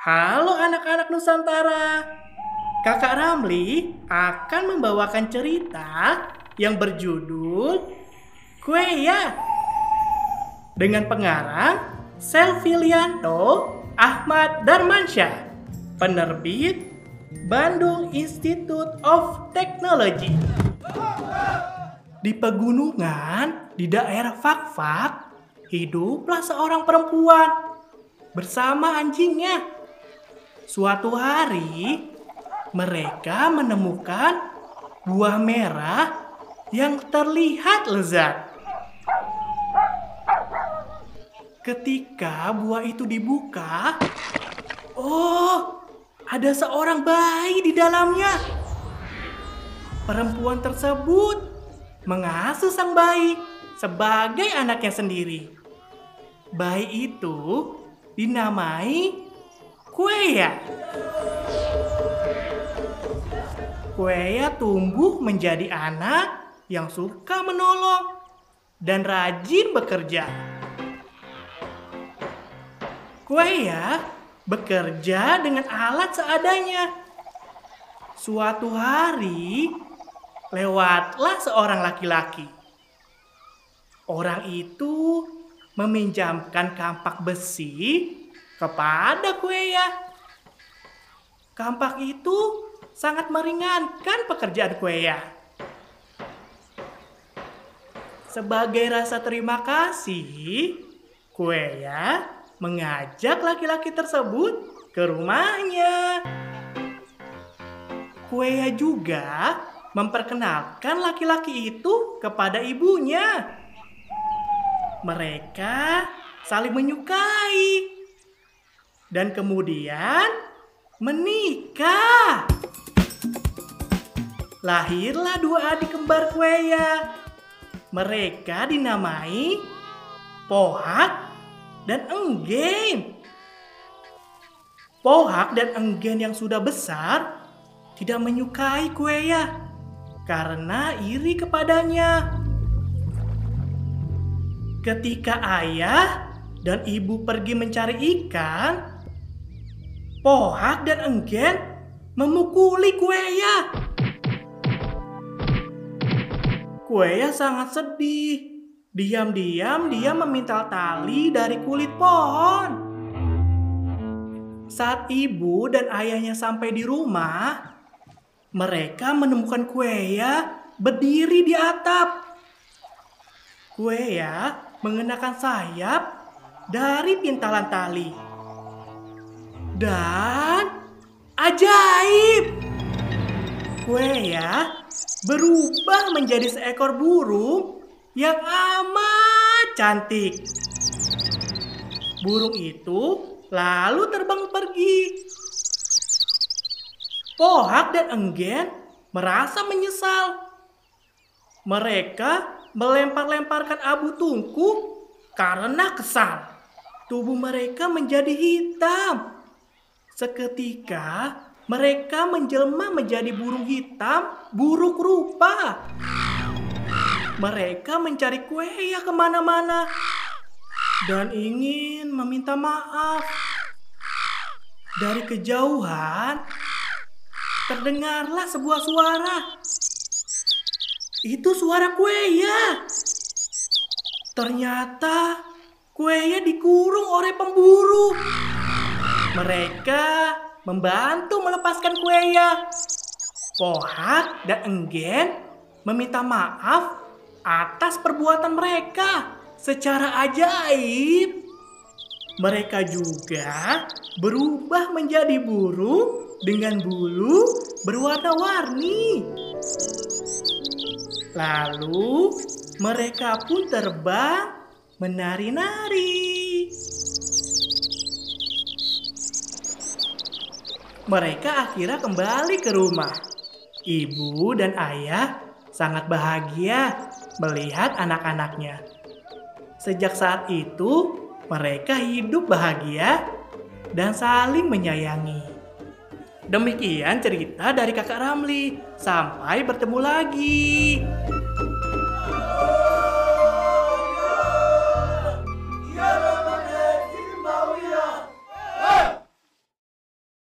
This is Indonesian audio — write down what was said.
Halo anak-anak Nusantara. Kakak Ramli akan membawakan cerita yang berjudul Kue Ya. Dengan pengarang Selvilianto Ahmad Darmansyah. Penerbit Bandung Institute of Technology. Di pegunungan di daerah Fakfak, hiduplah seorang perempuan bersama anjingnya. Suatu hari, mereka menemukan buah merah yang terlihat lezat. Ketika buah itu dibuka, oh, ada seorang bayi di dalamnya. Perempuan tersebut mengasuh sang bayi sebagai anaknya sendiri. Bayi itu dinamai Kueya. Kueya tumbuh menjadi anak yang suka menolong dan rajin bekerja. Kueya bekerja dengan alat seadanya. Suatu hari, lewatlah seorang laki-laki. Orang itu meminjamkan kampak besi kepada Kueya. Kampak itu sangat meringankan pekerjaan Kueya. Sebagai rasa terima kasih, Kueya mengajak laki-laki tersebut ke rumahnya. Kueya juga memperkenalkan laki-laki itu kepada ibunya. Mereka saling menyukai dan kemudian menikah. Lahirlah dua adik kembar Kueya. Mereka dinamai Pohak dan Enggen. Pohak dan Enggen yang sudah besar tidak menyukai Kueya karena iri kepadanya. Ketika ayah dan ibu pergi mencari ikan, Pohak dan Enggen memukuli Kueya. Kueya sangat sedih. Diam-diam dia memintal tali dari kulit pohon. Saat ibu dan ayahnya sampai di rumah, mereka menemukan Kueya berdiri di atap. Kueya mengenakan sayap dari pintalan tali. Dan ajaib! Kueya berubah menjadi seekor burung yang amat cantik. Burung itu lalu terbang pergi. Pohak dan Enggen merasa menyesal. Mereka melempar-lemparkan abu tungku karena kesal. Tubuh mereka menjadi hitam. Seketika mereka menjelma menjadi burung hitam buruk rupa. Mereka mencari kue ya ke mana-mana dan ingin meminta maaf. Dari kejauhan terdengarlah sebuah suara. Itu suara kue ya. Ternyata kuenya dikurung oleh pemburu. Mereka membantu melepaskan Kueya. Pohak dan Enggen meminta maaf atas perbuatan mereka secara ajaib. Mereka juga berubah menjadi burung dengan bulu berwarna-warni. Lalu mereka pun terbang menari-nari. Mereka akhirnya kembali ke rumah. Ibu dan ayah sangat bahagia melihat anak-anaknya. Sejak saat itu, mereka hidup bahagia dan saling menyayangi. Demikian cerita dari Kakak Ramli. Sampai bertemu lagi.